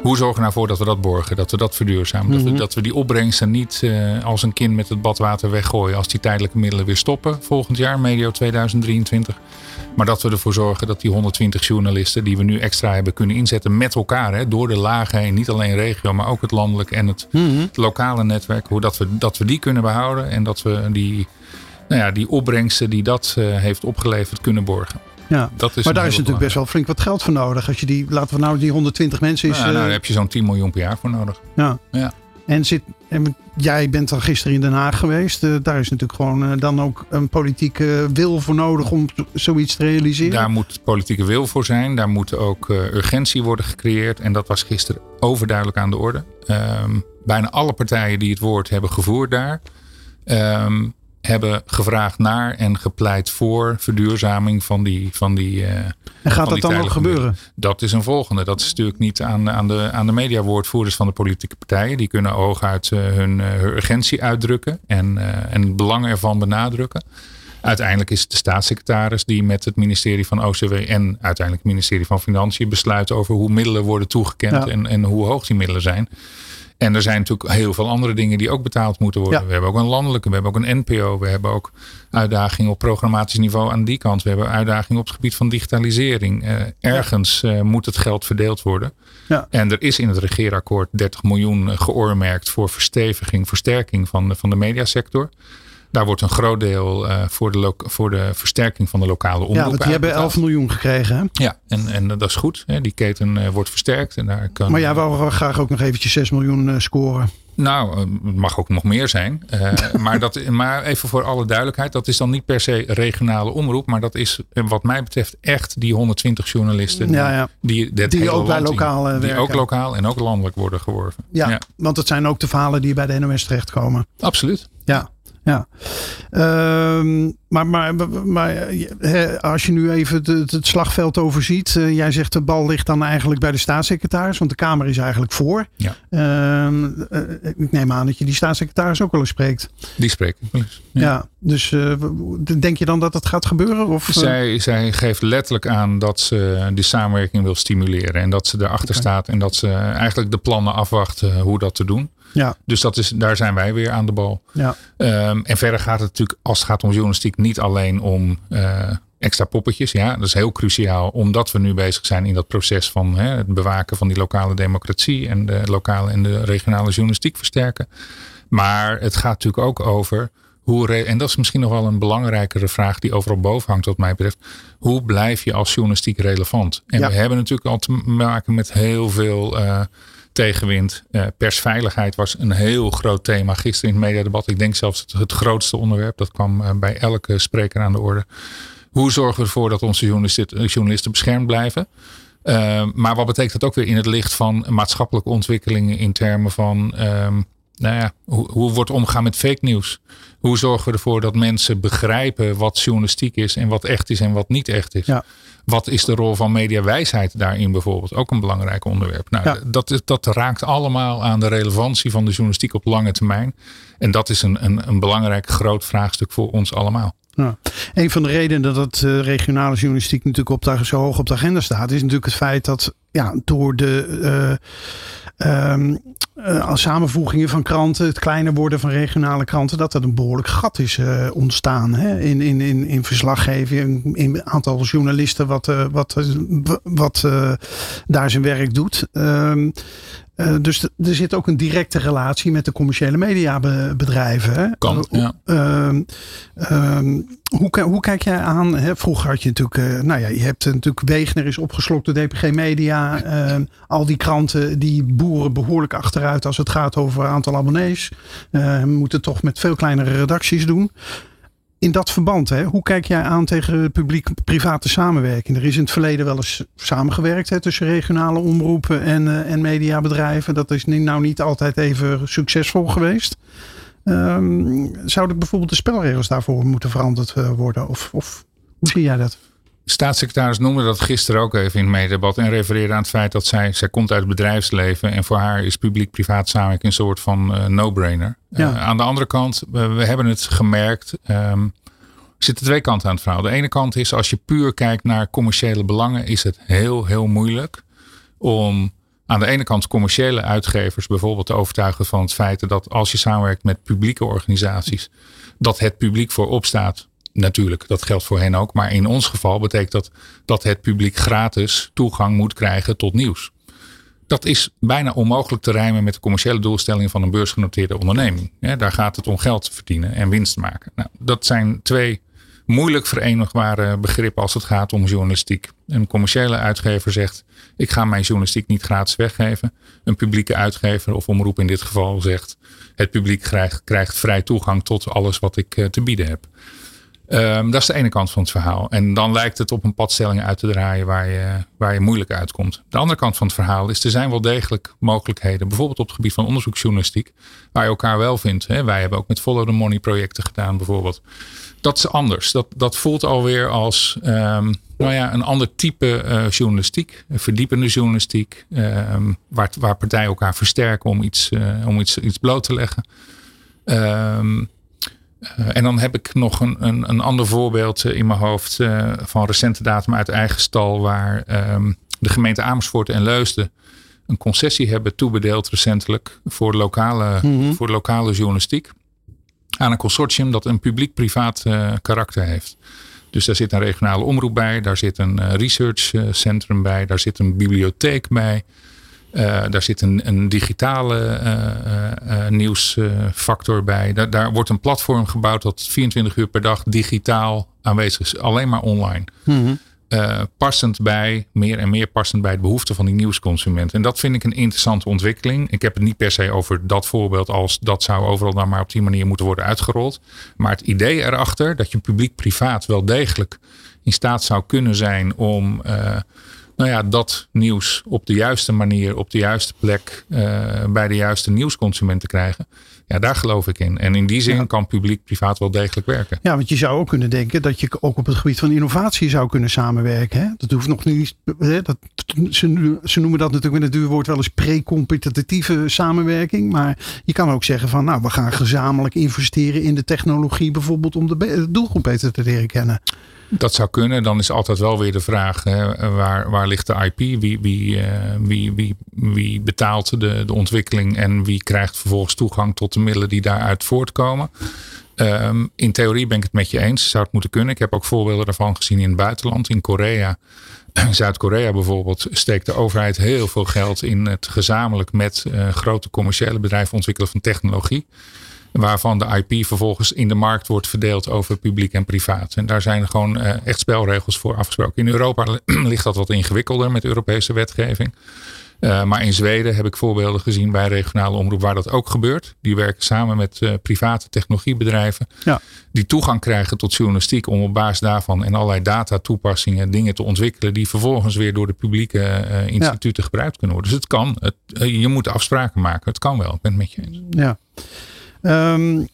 Hoe zorgen we nou voor dat we dat borgen, dat we dat verduurzamen? dat, we, mhm. dat we die opbrengsten niet als een kind met het badwater weggooien als die tijdelijke middelen weer stoppen volgend jaar, medio 2023. Maar dat we ervoor zorgen dat die 120 journalisten die we nu extra hebben kunnen inzetten met elkaar, hè, door de lagen heen, niet alleen regio, maar ook het landelijk en het, mhm. lokale netwerk, hoe dat we, dat we die kunnen behouden en dat we die, nou ja, die opbrengsten die dat uh, heeft opgeleverd kunnen borgen. Ja, dat is maar daar is natuurlijk best wel flink wat geld voor nodig. Als je die, laten we nou die 120 mensen is. Nou, nou, daar heb je zo'n 10 miljoen per jaar voor nodig. Ja. ja. En, zit, en jij bent dan gisteren in Den Haag geweest. Uh, daar is natuurlijk gewoon uh, dan ook een politieke wil voor nodig om zoiets te realiseren. Daar moet politieke wil voor zijn. Daar moet ook uh, urgentie worden gecreëerd. En dat was gisteren overduidelijk aan de orde. Um, bijna alle partijen die het woord hebben gevoerd daar. Um, hebben gevraagd naar en gepleit voor verduurzaming van die. Van die uh, en gaat dat dan ook gebeuren? Dat is een volgende. Dat is natuurlijk niet aan, aan de, aan de mediawoordvoerders van de politieke partijen. Die kunnen hooguit uh, hun, uh, hun urgentie uitdrukken en, en het belang ervan benadrukken. Uiteindelijk is het de staatssecretaris die met het ministerie van OCW en uiteindelijk het ministerie van Financiën besluit over hoe middelen worden toegekend ja. en, en hoe hoog die middelen zijn. En er zijn natuurlijk heel veel andere dingen die ook betaald moeten worden. Ja. We hebben ook een landelijke, we hebben ook een NPO, we hebben ook uitdagingen op programmatisch niveau aan die kant. We hebben uitdagingen op het gebied van digitalisering. Uh, ergens uh, moet het geld verdeeld worden. Ja. En er is in het regeerakkoord 30 miljoen geoormerkt voor versteviging, versterking van de, van de mediasector. Daar wordt een groot deel uh, voor, de voor de versterking van de lokale omroep. Ja, want die hebben 11 miljoen gekregen. Hè? Ja, en, en dat is goed. Hè? Die keten uh, wordt versterkt. En daar kan, maar jij wou graag ook nog eventjes 6 miljoen uh, scoren. Nou, het mag ook nog meer zijn. maar, dat, maar even voor alle duidelijkheid. Dat is dan niet per se regionale omroep. Maar dat is wat mij betreft echt die 120 journalisten. Ja, ja. Die, die ook bij lokaal werken. Die ook lokaal en ook landelijk worden geworven. Ja, ja, want het zijn ook de verhalen die bij de NOS terechtkomen. Absoluut. Ja ja. Uh, maar, maar, maar he, als je nu even het, het slagveld overziet. Uh, jij zegt de bal ligt dan eigenlijk bij de staatssecretaris. Want de Kamer is eigenlijk voor. Ja. Uh, ik neem aan dat je die staatssecretaris ook wel eens spreekt. Die spreek ik wel eens. Ja, ja dus eh, denk je dan dat dat gaat gebeuren? Of, zij, zij geeft letterlijk aan dat ze die samenwerking wil stimuleren. En dat ze erachter okay. staat. En dat ze eigenlijk de plannen afwacht hoe dat te doen. Ja. Dus dat is, daar zijn wij weer aan de bal. Ja. Um, en verder gaat het natuurlijk, als het gaat om journalistiek, niet alleen om uh, extra poppetjes. Ja, dat is heel cruciaal, omdat we nu bezig zijn in dat proces van hè, het bewaken van die lokale democratie en de lokale en de regionale journalistiek versterken. Maar het gaat natuurlijk ook over hoe, en dat is misschien nog wel een belangrijkere vraag die overal boven hangt, wat mij betreft. Hoe blijf je als journalistiek relevant? En ja. we hebben natuurlijk al te maken met heel veel. Uh, tegenwind. Uh, persveiligheid was een heel groot thema gisteren in het mediadebat. Ik denk zelfs het, grootste onderwerp. Dat kwam uh, bij elke spreker aan de orde. Hoe zorgen we ervoor dat onze journalisten, journalisten beschermd blijven? Maar wat betekent dat ook weer in het licht van maatschappelijke ontwikkelingen in termen van nou ja, hoe, hoe wordt omgaan met fake nieuws? Hoe zorgen we ervoor dat mensen begrijpen wat journalistiek is en wat echt is en wat niet echt is? Ja. Wat is de rol van mediawijsheid daarin bijvoorbeeld? Ook een belangrijk onderwerp. Nou, Ja. dat, dat raakt allemaal aan de relevantie van de journalistiek op lange termijn. En dat is een, een, een belangrijk groot vraagstuk voor ons allemaal. Ja. Een van de redenen dat uh, regionale journalistiek natuurlijk op de, zo hoog op de agenda staat, is natuurlijk het feit dat ja, door de uh, um, samenvoegingen van kranten, het kleiner worden van regionale kranten, dat er een behoorlijk gat is uh, ontstaan hè? In, in, in, in verslaggeving, in het aantal journalisten wat, uh, wat, wat daar zijn werk doet. Um, uh, dus er zit ook een directe relatie met de commerciële mediabedrijven. Hè? Kan, ja. Uh, uh, hoe, hoe, kijk jij aan? Hè? Vroeger had je natuurlijk, nou ja, je hebt natuurlijk Wegener is opgeslokt door DPG Media. Ehm, al die kranten die boeren behoorlijk achteruit als het gaat over aantal abonnees. moeten toch met veel kleinere redacties doen in dat verband, hè, hoe kijk jij aan tegen publiek-private samenwerking? Er is in het verleden wel eens samengewerkt hè, tussen regionale omroepen en, uh, en mediabedrijven. Dat is nou niet altijd even succesvol geweest. Um, zouden bijvoorbeeld de spelregels daarvoor moeten veranderd uh, worden? Of, of hoe zie jij dat? Staatssecretaris noemde dat gisteren ook even in het mededebat en refereerde aan het feit dat zij, zij komt uit het bedrijfsleven en voor haar is publiek-privaat samenwerking een soort van uh, no-brainer. Ja. Uh, aan de andere kant, we, we hebben het gemerkt, um, er zitten twee kanten aan het verhaal. De ene kant is als je puur kijkt naar commerciële belangen, is het heel, heel moeilijk om aan de ene kant commerciële uitgevers bijvoorbeeld te overtuigen van het feit dat als je samenwerkt met publieke organisaties, dat het publiek voorop staat Natuurlijk, dat geldt voor hen ook. Maar in ons geval betekent dat dat het publiek gratis toegang moet krijgen tot nieuws. Dat is bijna onmogelijk te rijmen met de commerciële doelstelling van een beursgenoteerde onderneming. Daar gaat het om geld verdienen en winst maken. Nou, dat zijn twee moeilijk verenigbare begrippen als het gaat om journalistiek. Een commerciële uitgever zegt: Ik ga mijn journalistiek niet gratis weggeven. Een publieke uitgever of omroep in dit geval zegt: Het publiek krijgt, krijgt vrij toegang tot alles wat ik te bieden heb. Um, dat is de ene kant van het verhaal. En dan lijkt het op een padstelling uit te draaien waar je, waar je moeilijk uitkomt. De andere kant van het verhaal is, er zijn wel degelijk mogelijkheden. Bijvoorbeeld op het gebied van onderzoeksjournalistiek. Waar je elkaar wel vindt. Hè. Wij hebben ook met Follow the Money projecten gedaan bijvoorbeeld. Dat is anders. Dat, dat voelt alweer als um, nou ja, een ander type uh, journalistiek. Verdiepende journalistiek. Um, waar, waar partijen elkaar versterken om iets, uh, om iets, iets bloot te leggen. Uh, en dan heb ik nog een, een, een ander voorbeeld uh, in mijn hoofd uh, van recente datum uit eigen stal, waar um, de gemeente Amersfoort en Leusden een concessie hebben toebedeeld recentelijk voor lokale, mm -hmm. voor lokale journalistiek. Aan een consortium dat een publiek-privaat karakter heeft. Dus daar zit een regionale omroep bij, daar zit een researchcentrum bij, daar zit een bibliotheek bij. Uh, daar zit een, een digitale uh, uh, nieuwsfactor bij. Daar, daar, wordt een platform gebouwd dat 24 uur per dag digitaal aanwezig is. Alleen maar online. Mm -hmm. passend bij, meer en meer passend bij de behoeften van die nieuwsconsument. En dat vind ik een interessante ontwikkeling. Ik heb het niet per se over dat voorbeeld als dat zou overal dan maar op die manier moeten worden uitgerold. Maar het idee erachter dat je publiek-privaat wel degelijk in staat zou kunnen zijn om nou ja, dat nieuws op de juiste manier, op de juiste plek, uh, bij de juiste nieuwsconsument te krijgen. Ja, daar geloof ik in. En in die zin ja. kan publiek-privaat wel degelijk werken. Ja, want je zou ook kunnen denken dat je ook op het gebied van innovatie zou kunnen samenwerken. Hè? Dat hoeft nog niet. Hè? Dat, ze, ze noemen dat natuurlijk met het duurwoord wel eens pre-competitieve samenwerking. Maar je kan ook zeggen van nou, we gaan gezamenlijk investeren in de technologie, bijvoorbeeld om de doelgroep beter te leren kennen. Dat zou kunnen. Dan is altijd wel weer de vraag: hè, waar, waar ligt de IP? Wie, wie, uh, wie, wie, wie betaalt de, de ontwikkeling en wie krijgt vervolgens toegang tot de middelen die daaruit voortkomen? Um, in theorie ben ik het met je eens. Zou het moeten kunnen. Ik heb ook voorbeelden daarvan gezien in het buitenland. In Korea, Zuid-Korea bijvoorbeeld, steekt de overheid heel veel geld in het gezamenlijk met uh, grote commerciële bedrijven ontwikkelen van technologie waarvan de IP vervolgens in de markt wordt verdeeld over publiek en privaat. En daar zijn gewoon uh, echt spelregels voor afgesproken. In Europa ligt dat wat ingewikkelder met Europese wetgeving. Uh, maar in Zweden heb ik voorbeelden gezien bij regionale omroep waar dat ook gebeurt. Die werken samen met uh, private technologiebedrijven. Ja. Die toegang krijgen tot journalistiek om op basis daarvan en allerlei data toepassingen dingen te ontwikkelen. Die vervolgens weer door de publieke uh, instituten ja. gebruikt kunnen worden. Dus het kan. Het, je moet afspraken maken. Het kan wel. Ik ben het met je eens. Ja. Um,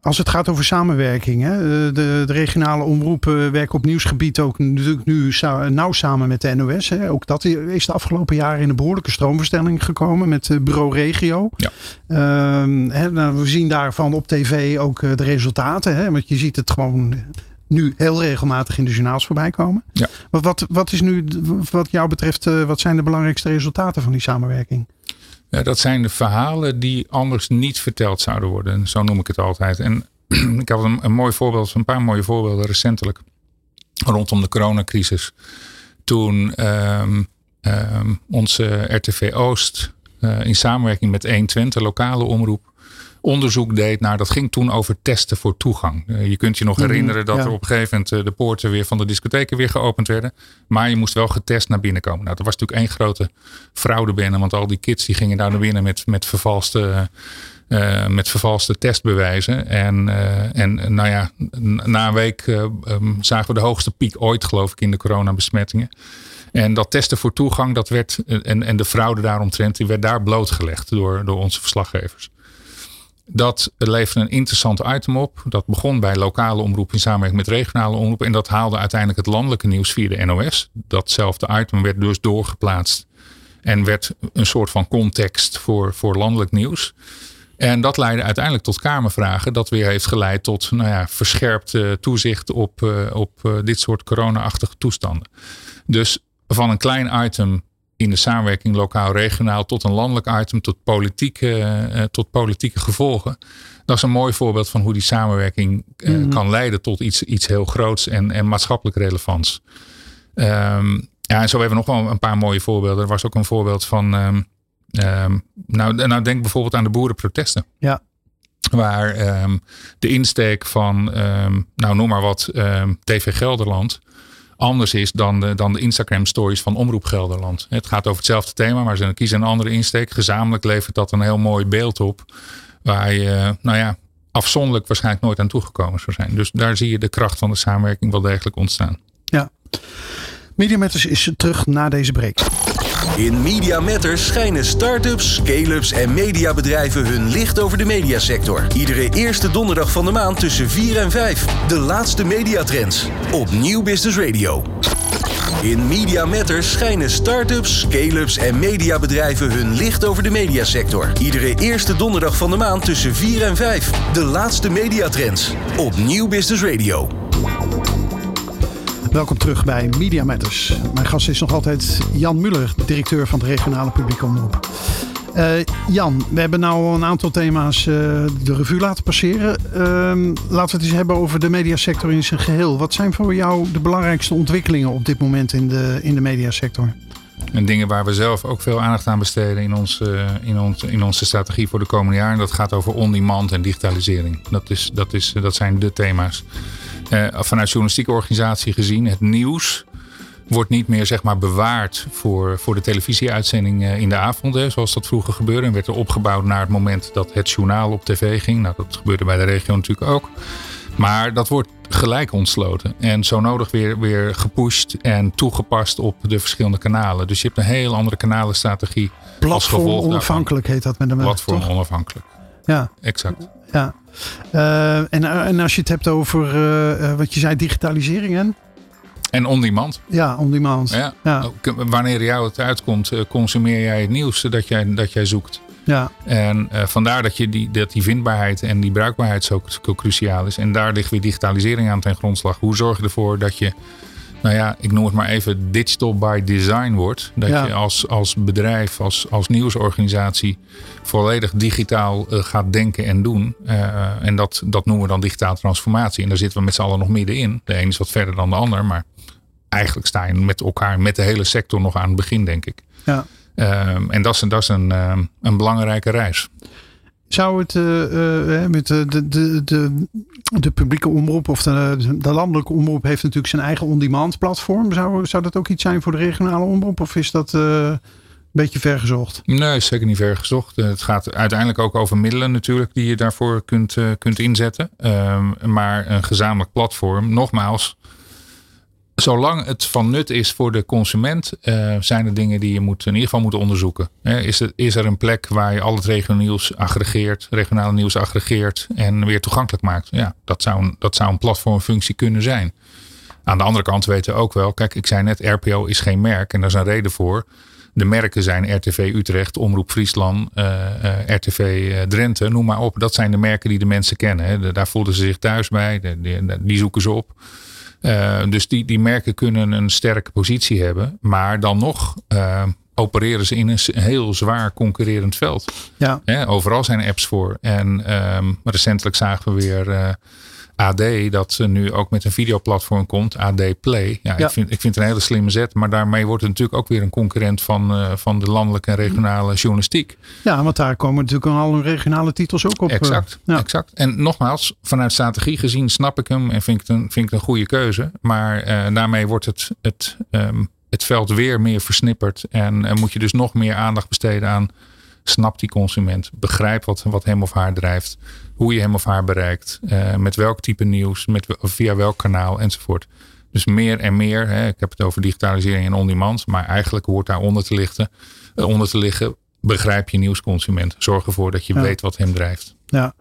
als het gaat over samenwerking, hè, de, de, regionale omroepen werken op nieuwsgebied ook natuurlijk nu nauw samen met de NOS. Hè. Ook dat is de afgelopen jaren in een behoorlijke stroomverstelling gekomen met bureau regio. Ja. Um, hè, nou, we zien daarvan op tv ook de resultaten. Hè, want je ziet het gewoon nu heel regelmatig in de journaals voorbij komen. Ja. Wat, wat, wat is nu, wat jou betreft, wat zijn de belangrijkste resultaten van die samenwerking? Dat zijn de verhalen die anders niet verteld zouden worden. Zo noem ik het altijd. En ik had een, een mooi voorbeeld, een paar mooie voorbeelden recentelijk. Rondom de coronacrisis. Toen um, um, onze RTV Oost uh, in samenwerking met 120, lokale omroep, onderzoek deed naar. Dat ging toen over testen voor toegang. Uh, je kunt je nog -hmm, herinneren dat ja. er op een gegeven moment uh, de poorten weer van de discotheken weer geopend werden. Maar je moest wel getest naar binnen komen. Nou, dat was natuurlijk één grote fraude binnen. Want al die kids die gingen daar naar binnen met, met vervalste. Uh, met vervalste testbewijzen. En, en nou ja, na een week um, zagen we de hoogste piek ooit, geloof ik, in de coronabesmettingen. En dat testen voor toegang, dat werd, en, en de fraude daaromtrent, die werd daar blootgelegd door, door onze verslaggevers. Dat leverde een interessant item op. Dat begon bij lokale omroep in samenwerking met regionale omroep. En dat haalde uiteindelijk het landelijke nieuws via de NOS. Datzelfde item werd dus doorgeplaatst. En werd een soort van context voor, voor landelijk nieuws. En dat leidde uiteindelijk tot Kamervragen. Dat weer heeft geleid tot nou ja, verscherpt toezicht op, uh, op uh, dit soort corona-achtige toestanden. Dus van een klein item in de samenwerking lokaal-regionaal tot een landelijk item, tot politieke, uh, tot politieke gevolgen. Dat is een mooi voorbeeld van hoe die samenwerking mm -hmm. kan leiden tot iets, iets heel groots en, en maatschappelijk relevants. Um, ja, en zo hebben we nog wel een paar mooie voorbeelden. Er was ook een voorbeeld van. Um, um, nou, nou, denk bijvoorbeeld aan de boerenprotesten. Ja. Waar ehm, de insteek van, ehm, nou noem maar wat, ehm, TV Gelderland anders is dan de, dan de Instagram stories van Omroep Gelderland. Het gaat over hetzelfde thema, maar ze kiezen een andere insteek. Gezamenlijk levert dat een heel mooi beeld op. Waar je, nou ja, afzonderlijk waarschijnlijk nooit aan toegekomen zou zijn. Dus daar zie je de kracht van de samenwerking wel degelijk ontstaan. Ja. Media Matters is terug na deze break. In Media Matters schijnen start-ups, scale-ups en mediabedrijven hun licht over de mediasector. Iedere eerste donderdag van de maand tussen 4 en 5. De laatste mediatrends op Nieuw Business Radio. In Media Matters schijnen start-ups, scale-ups en mediabedrijven hun licht over de mediasector. Iedere eerste donderdag van de maand tussen 4 en 5. De laatste mediatrends op Nieuw Business Radio. Welkom terug bij Media Matters. Mijn gast is nog altijd Jan Muller, directeur van de regionale publieke omroep. Uh, Jan, we hebben nu een aantal thema's uh, de revue laten passeren. Uh, laten we het eens hebben over de mediasector in zijn geheel. Wat zijn voor jou de belangrijkste ontwikkelingen op dit moment in de, in de mediasector? En dingen waar we zelf ook veel aandacht aan besteden in, ons, in, ons, in onze strategie voor de komende jaren. Dat gaat over on-demand en digitalisering. Dat, is, dat, is, dat zijn de thema's. Uh, vanuit journalistieke organisatie gezien, het nieuws wordt niet meer zeg maar, bewaard voor, voor de televisieuitzending in de avond, hè, zoals dat vroeger gebeurde. En werd er opgebouwd naar het moment dat het journaal op tv ging. Nou, dat gebeurde bij de regio natuurlijk ook. Maar dat wordt gelijk ontsloten. En zo nodig weer, weer gepusht en toegepast op de verschillende kanalen. Dus je hebt een heel andere kanalenstrategie. Platform onafhankelijk heet dat met een Platform onafhankelijk. Ja. Exact. Ja. Uh, en, en als je het hebt over uh, wat je zei, digitalisering en? En on-demand. Ja, on-demand. Ja. ja. Wanneer jou het uitkomt, consumeer jij het nieuws dat jij, dat jij zoekt. Ja. En uh, vandaar dat, je die, dat die vindbaarheid en die bruikbaarheid zo, zo cruciaal is. En daar ligt weer digitalisering aan ten grondslag. Hoe zorg je ervoor dat je nou ja, ik noem het maar even digital by design wordt. Dat je als, als bedrijf, als, als nieuwsorganisatie volledig digitaal uh, gaat denken en doen. Uh, en dat, dat noemen we dan digitale transformatie. En daar zitten we met z'n allen nog middenin. De een is wat verder dan de ander, maar eigenlijk sta je met elkaar, met de hele sector nog aan het begin, denk ik. Ja. Uh, en dat is, dat is een, een belangrijke reis. Zou het uh, met de, de, de, de publieke omroep of de, de landelijke omroep heeft natuurlijk zijn eigen on-demand platform. Zou, zou dat ook iets zijn voor de regionale omroep of is dat een beetje vergezocht? Nee, zeker niet vergezocht. Het gaat uiteindelijk ook over middelen natuurlijk die je daarvoor kunt, kunt inzetten. Ehm, maar een gezamenlijk platform, nogmaals, zolang het van nut is voor de consument, uh, zijn er dingen die je in ieder geval moet onderzoeken. is, er, is er een plek waar je al het regionaal nieuws aggregeert, regionale nieuws aggregeert en weer toegankelijk maakt? Ja, dat zou een, dat zou een platformfunctie kunnen zijn. Aan de andere kant weten we ook wel, kijk, ik zei net, RPO is geen merk en daar is een reden voor. De merken zijn RTV Utrecht, Omroep Friesland, uh, uh, RTV Drenthe, noem maar op. Dat zijn de merken die de mensen kennen. Hè. Daar voelden ze zich thuis bij, die zoeken ze op. Uh, dus die, die merken kunnen een sterke positie hebben. Maar dan nog uh, opereren ze in een heel zwaar concurrerend veld. Ja. overal zijn apps voor. En um, recentelijk zagen we weer uh, AD dat ze nu ook met een videoplatform komt. AD Play. Ja, Ik, vind, ik vind het een hele slimme zet. Maar daarmee wordt het natuurlijk ook weer een concurrent van, uh, van de landelijke en regionale journalistiek. Ja, want daar komen natuurlijk al hun regionale titels ook op. Exact, ja. exact. En nogmaals, vanuit strategie gezien snap ik hem en vind ik het een, vind ik het een goede keuze. Maar uh, daarmee wordt het, het, um, het veld weer meer versnipperd. En moet je dus nog meer aandacht besteden aan Snap die consument. Begrijp wat, wat hem of haar drijft. Hoe je hem of haar bereikt. Uh, met welk type nieuws. Met, via welk kanaal enzovoort. Dus meer en meer. Hè, ik heb het over digitalisering en on-demand. Maar eigenlijk hoort daar onder te, lichten, uh, onder te liggen. Begrijp je nieuwsconsument. Zorg ervoor dat je ja. weet wat hem drijft. Ja.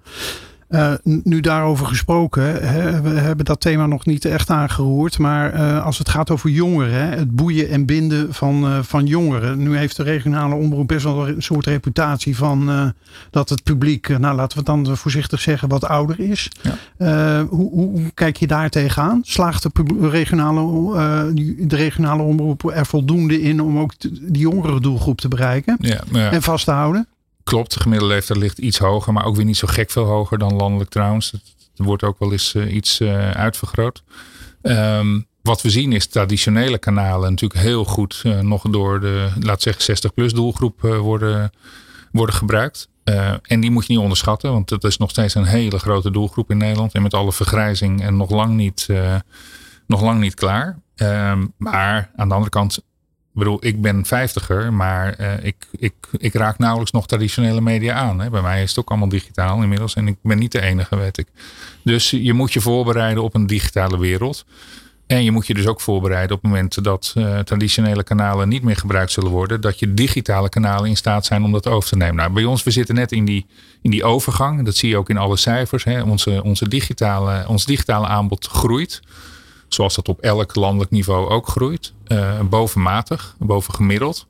Uh, nu daarover gesproken, hè, we hebben dat thema nog niet echt aangeroerd. Maar uh, als het gaat over jongeren, hè, het boeien en binden van, uh, van jongeren. Nu heeft de regionale omroep best wel een soort reputatie van dat het publiek, nou laten we het dan voorzichtig zeggen, wat ouder is. Ja. Hoe, hoe, kijk je daar tegenaan? Slaagt de regionale, de regionale omroep er voldoende in om ook die jongere doelgroep te bereiken ja, ja. en vast te houden? Klopt, de gemiddelde leeftijd ligt iets hoger, maar ook weer niet zo gek veel hoger dan landelijk trouwens. Het wordt ook wel eens uh, iets uh, uitvergroot. Um, wat we zien is traditionele kanalen natuurlijk heel goed uh, nog door de, laat zeggen, 60-plus doelgroep worden, worden gebruikt. en die moet je niet onderschatten, want dat is nog steeds een hele grote doelgroep in Nederland. En met alle vergrijzing en nog lang niet, nog lang niet klaar. Ehm, maar aan de andere kant, bedoel, ik ben vijftiger, maar uh, ik, ik, ik raak nauwelijks nog traditionele media aan. Hè. Bij mij is het ook allemaal digitaal inmiddels en ik ben niet de enige, weet ik. Dus je moet je voorbereiden op een digitale wereld. En je moet je dus ook voorbereiden op het moment dat uh, traditionele kanalen niet meer gebruikt zullen worden, dat je digitale kanalen in staat zijn om dat over te nemen. Nou, bij ons, we zitten net in die, in die overgang. Dat zie je ook in alle cijfers. Hè. Onze, onze digitale, ons digitale aanbod groeit zoals dat op elk landelijk niveau ook groeit, uh, bovenmatig, bovengemiddeld.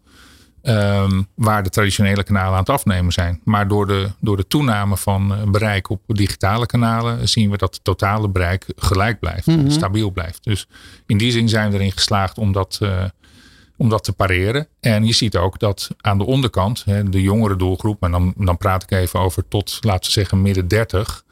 Um, waar de traditionele kanalen aan het afnemen zijn. Maar door de, door de toename van eh, bereik op digitale kanalen zien we dat het totale bereik gelijk blijft, mm stabiel blijft. Dus in die zin zijn we erin geslaagd om dat, uh, om dat te pareren. En je ziet ook dat aan de onderkant, hè, de jongere doelgroep, en dan, dan praat ik even over tot, laten we zeggen, midden 30,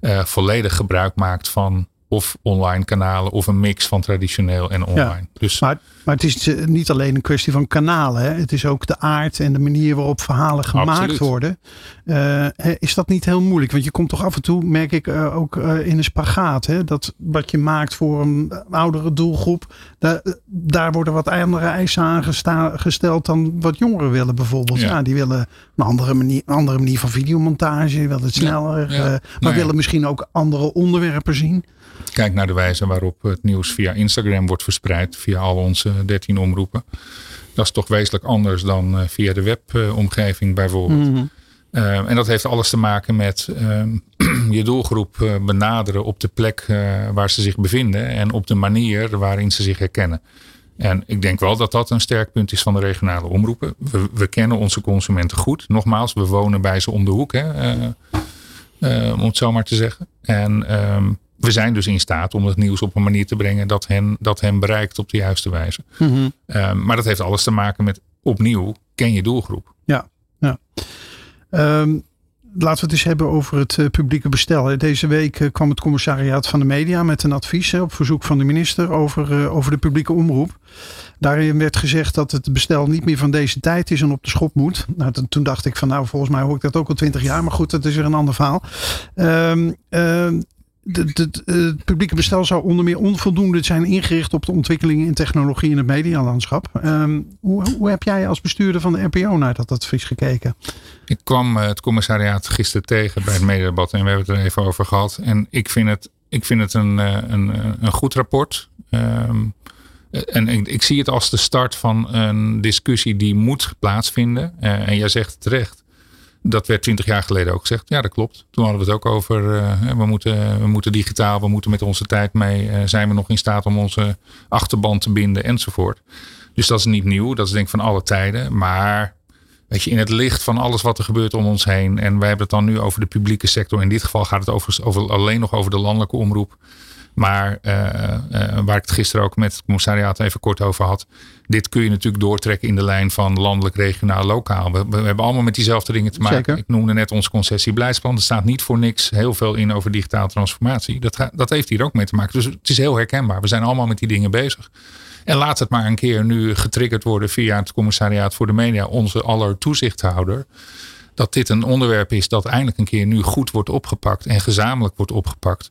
uh, volledig gebruik maakt van of online kanalen of een mix van traditioneel en online. Dus, maar, maar het is eh, niet alleen een kwestie van kanalen. Hè? Het is ook de aard en de manier waarop verhalen gemaakt worden. Uh, is dat niet heel moeilijk? Want je komt toch af en toe, merk ik, uh, ook uh, in een spagaat. Hè? Dat wat je maakt voor een oudere doelgroep, daar, daar worden wat andere eisen aangesteld dan wat jongeren willen bijvoorbeeld. Ja. ja die willen een andere manier, een andere manier van videomontage, willen het sneller, ja. maar nou willen misschien ook andere onderwerpen zien. Kijk naar de wijze waarop het nieuws via Instagram wordt verspreid, via al onze 13 omroepen. Dat is toch wezenlijk anders dan eh, via de webomgeving bijvoorbeeld. Mm en dat heeft alles te maken met uh, je doelgroep uh, benaderen op de plek waar ze zich bevinden en op de manier waarin ze zich herkennen. En ik denk wel dat dat een sterk punt is van de regionale omroepen. We, we kennen onze consumenten goed. Nogmaals, we wonen bij ze om de hoek, hè, om het zo maar te zeggen. En ehm, we zijn dus in staat om het nieuws op een manier te brengen dat hen, dat hen bereikt op de juiste wijze. Mm maar dat heeft alles te maken met opnieuw ken je doelgroep. Ja, ja. Um, laten we het eens hebben over het uh, publieke bestel. Deze week uh, kwam het commissariaat van de media met een advies op verzoek van de minister over, uh, over de publieke omroep. Daarin werd gezegd dat het bestel niet meer van deze tijd is en op de schop moet. Nou, toen dacht ik van nou, volgens mij hoor ik dat ook al twintig jaar. Maar goed, dat is weer een ander verhaal. Um, het publieke bestel zou onder meer onvoldoende zijn ingericht op de ontwikkelingen in technologie in het medialandschap. Um, hoe, hoe, heb jij als bestuurder van de NPO naar dat advies gekeken? Ik kwam eh, het commissariaat gisteren tegen bij het mediadebat en we hebben het er even over gehad. En ik vind het, ik vind het een, eh, een, een goed rapport. Um, en ik, zie het als de start van een discussie die moet plaatsvinden. En jij zegt terecht dat werd twintig jaar geleden ook gezegd. Ja, dat klopt. Toen hadden we het ook over, uh, we, moeten, we moeten digitaal, we moeten met onze tijd mee. Uh, zijn we nog in staat om onze achterban te binden enzovoort. Dus dat is niet nieuw. Dat is denk ik van alle tijden. Maar weet je, in het licht van alles wat er gebeurt om ons heen. En wij hebben het dan nu over de publieke sector. In dit geval gaat het over, over alleen nog over de landelijke omroep. Maar uh, uh, waar ik het gisteren ook met het commissariaat even kort over had. Dit kun je natuurlijk doortrekken in de lijn van landelijk, regionaal, lokaal. We, we hebben allemaal met diezelfde dingen te maken. Zeker. Ik noemde net ons concessiebeleidsplan. Er staat niet voor niks heel veel in over digitale transformatie. Dat, dat heeft hier ook mee te maken. Dus het is heel herkenbaar. We zijn allemaal met die dingen bezig. En laat het maar een keer nu getriggerd worden via het commissariaat voor de media, onze aller toezichthouder. Dat dit een onderwerp is dat eindelijk een keer nu goed wordt opgepakt en gezamenlijk wordt opgepakt.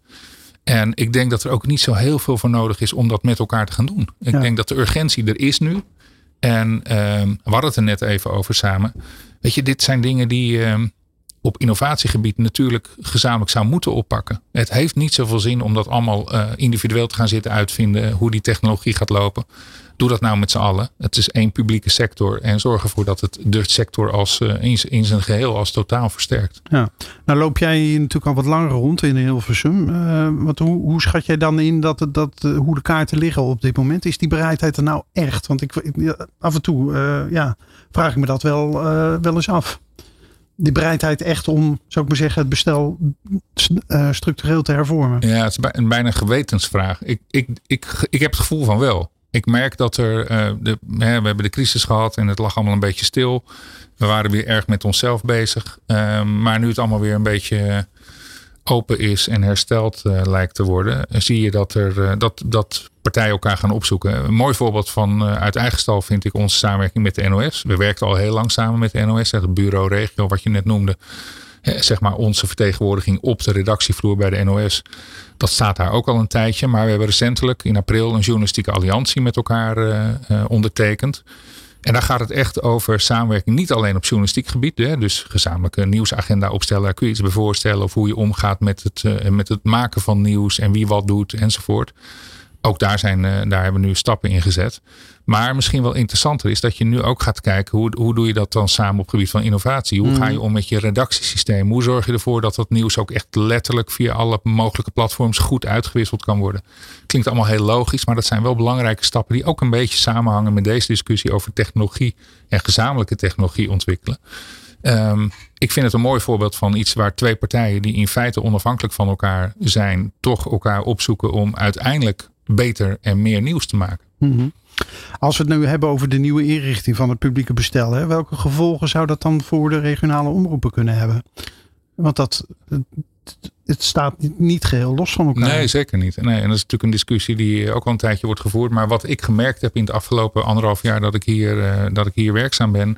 En ik denk dat er ook niet zo heel veel voor nodig is om dat met elkaar te gaan doen. Ik denk dat de urgentie er is nu. En um, we hadden het er net even over samen. Weet je, dit zijn dingen die um, op innovatiegebied natuurlijk gezamenlijk zou moeten oppakken. Het heeft niet zoveel zin om dat allemaal uh, individueel te gaan zitten uitvinden hoe die technologie gaat lopen. Doe dat nou met z'n allen. Het is één publieke sector. En zorg ervoor dat het de sector als, uh, in, in, zijn geheel als totaal versterkt. Ja. Nou loop jij hier natuurlijk al wat langer rond in Hilversum. Uh, wat, hoe, hoe schat jij dan in dat, dat, uh, hoe de kaarten liggen op dit moment? Is die bereidheid er nou echt? Want ik, af en toe ja, vraag ik me dat wel, wel eens af die bereidheid echt om, zou ik maar zeggen, het bestel uh, structureel te hervormen? Ja, het is een bijna gewetensvraag. Ik, ik, ik, ik heb het gevoel van wel. Ik merk dat er, uh, de, hè, we hebben de crisis gehad en het lag allemaal een beetje stil. We waren weer erg met onszelf bezig. Uh, maar nu het allemaal weer een beetje open is en hersteld lijkt te worden, zie je dat, er, dat, dat partijen elkaar gaan opzoeken. Een mooi voorbeeld van uit eigen stal vind ik onze samenwerking met de NOS. We werkten al heel lang samen met de NOS, het bureau regio wat je net noemde zeg maar onze vertegenwoordiging op de redactievloer bij de NOS. Dat staat daar ook al een tijdje. Maar we hebben recentelijk in april een journalistieke alliantie met elkaar uh, ondertekend. En daar gaat het echt over samenwerking, niet alleen op journalistiek gebied. Hè, dus gezamenlijke nieuwsagenda opstellen, daar kun je iets bij voorstellen. Of hoe je omgaat met het, uh, met het maken van nieuws en wie wat doet enzovoort. Ook daar, zijn, daar hebben we nu stappen in gezet. Maar misschien wel interessanter is dat je nu ook gaat kijken hoe, hoe doe je dat dan samen op het gebied van innovatie? Hoe ga je mm. om met je redactiesysteem? Hoe zorg je ervoor dat dat nieuws ook echt letterlijk via alle mogelijke platforms goed uitgewisseld kan worden? Klinkt allemaal heel logisch, maar dat zijn wel belangrijke stappen die ook een beetje samenhangen met deze discussie over technologie en gezamenlijke technologie ontwikkelen. Um, ik vind het een mooi voorbeeld van iets waar twee partijen die in feite onafhankelijk van elkaar zijn, toch elkaar opzoeken om uiteindelijk beter en meer nieuws te maken. Mm als we het nu hebben over de nieuwe inrichting van het publieke bestel, welke gevolgen zou dat dan voor de regionale omroepen kunnen hebben? Want dat, het staat niet geheel los van elkaar. Nee, zeker niet. Nee, en dat is natuurlijk een discussie die ook al een tijdje wordt gevoerd. Maar wat ik gemerkt heb in het afgelopen anderhalf jaar dat ik hier, uh, dat ik hier werkzaam ben,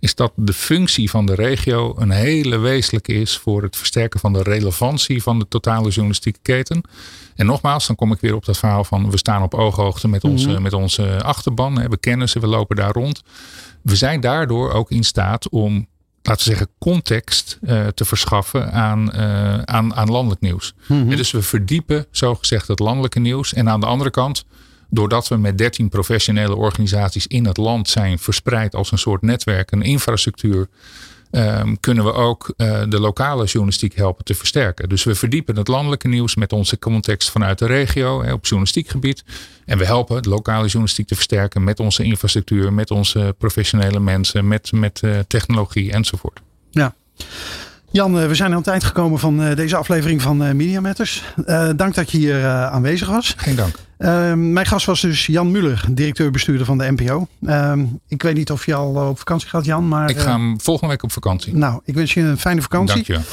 is dat de functie van de regio een hele wezenlijke is voor het versterken van de relevantie van de totale journalistieke keten. En nogmaals, dan kom ik weer op dat verhaal van we staan op ooghoogte met onze, mhm. met onze achterban. We kennen ze, we lopen daar rond. We zijn daardoor ook in staat om, laten we zeggen, context uh, te verschaffen aan, uh, aan, aan landelijk nieuws. Mm dus we verdiepen, zogezegd, het landelijke nieuws. En aan de andere kant doordat we met 13 professionele organisaties in het land zijn verspreid als een soort netwerk, een infrastructuur, um, kunnen we ook uh, de lokale journalistiek helpen te versterken. Dus we verdiepen het landelijke nieuws met onze context vanuit de regio hè, op journalistiek gebied. En we helpen de lokale journalistiek te versterken met onze infrastructuur, met onze professionele mensen, met, met uh, technologie enzovoort. Ja. Jan, eh, we zijn aan het eind gekomen van eh, deze aflevering van eh, Media Matters. dank dat je hier aanwezig was. Geen dank. Mijn gast was dus Jan Muller, directeur-bestuurder van de NPO. Ik weet niet of je al op vakantie gaat, Jan. Maar, ik ga volgende week op vakantie. Nou, ik wens je een fijne vakantie. Dank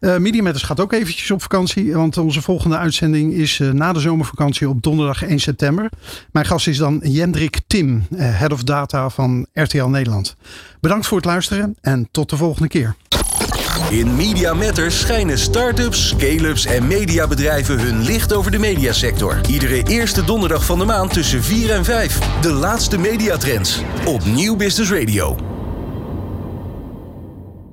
je. Media Matters gaat ook eventjes op vakantie. Want onze volgende uitzending is na de zomervakantie op donderdag 1 september. Mijn gast is dan Jendrik Tim, Head of Data van RTL Nederland. Bedankt voor het luisteren en tot de volgende keer. In Media Matters schijnen start-ups, scale-ups en mediabedrijven hun licht over de mediasector. Iedere eerste donderdag van de maand tussen 4 en 5. De laatste mediatrends op Nieuw Business Radio.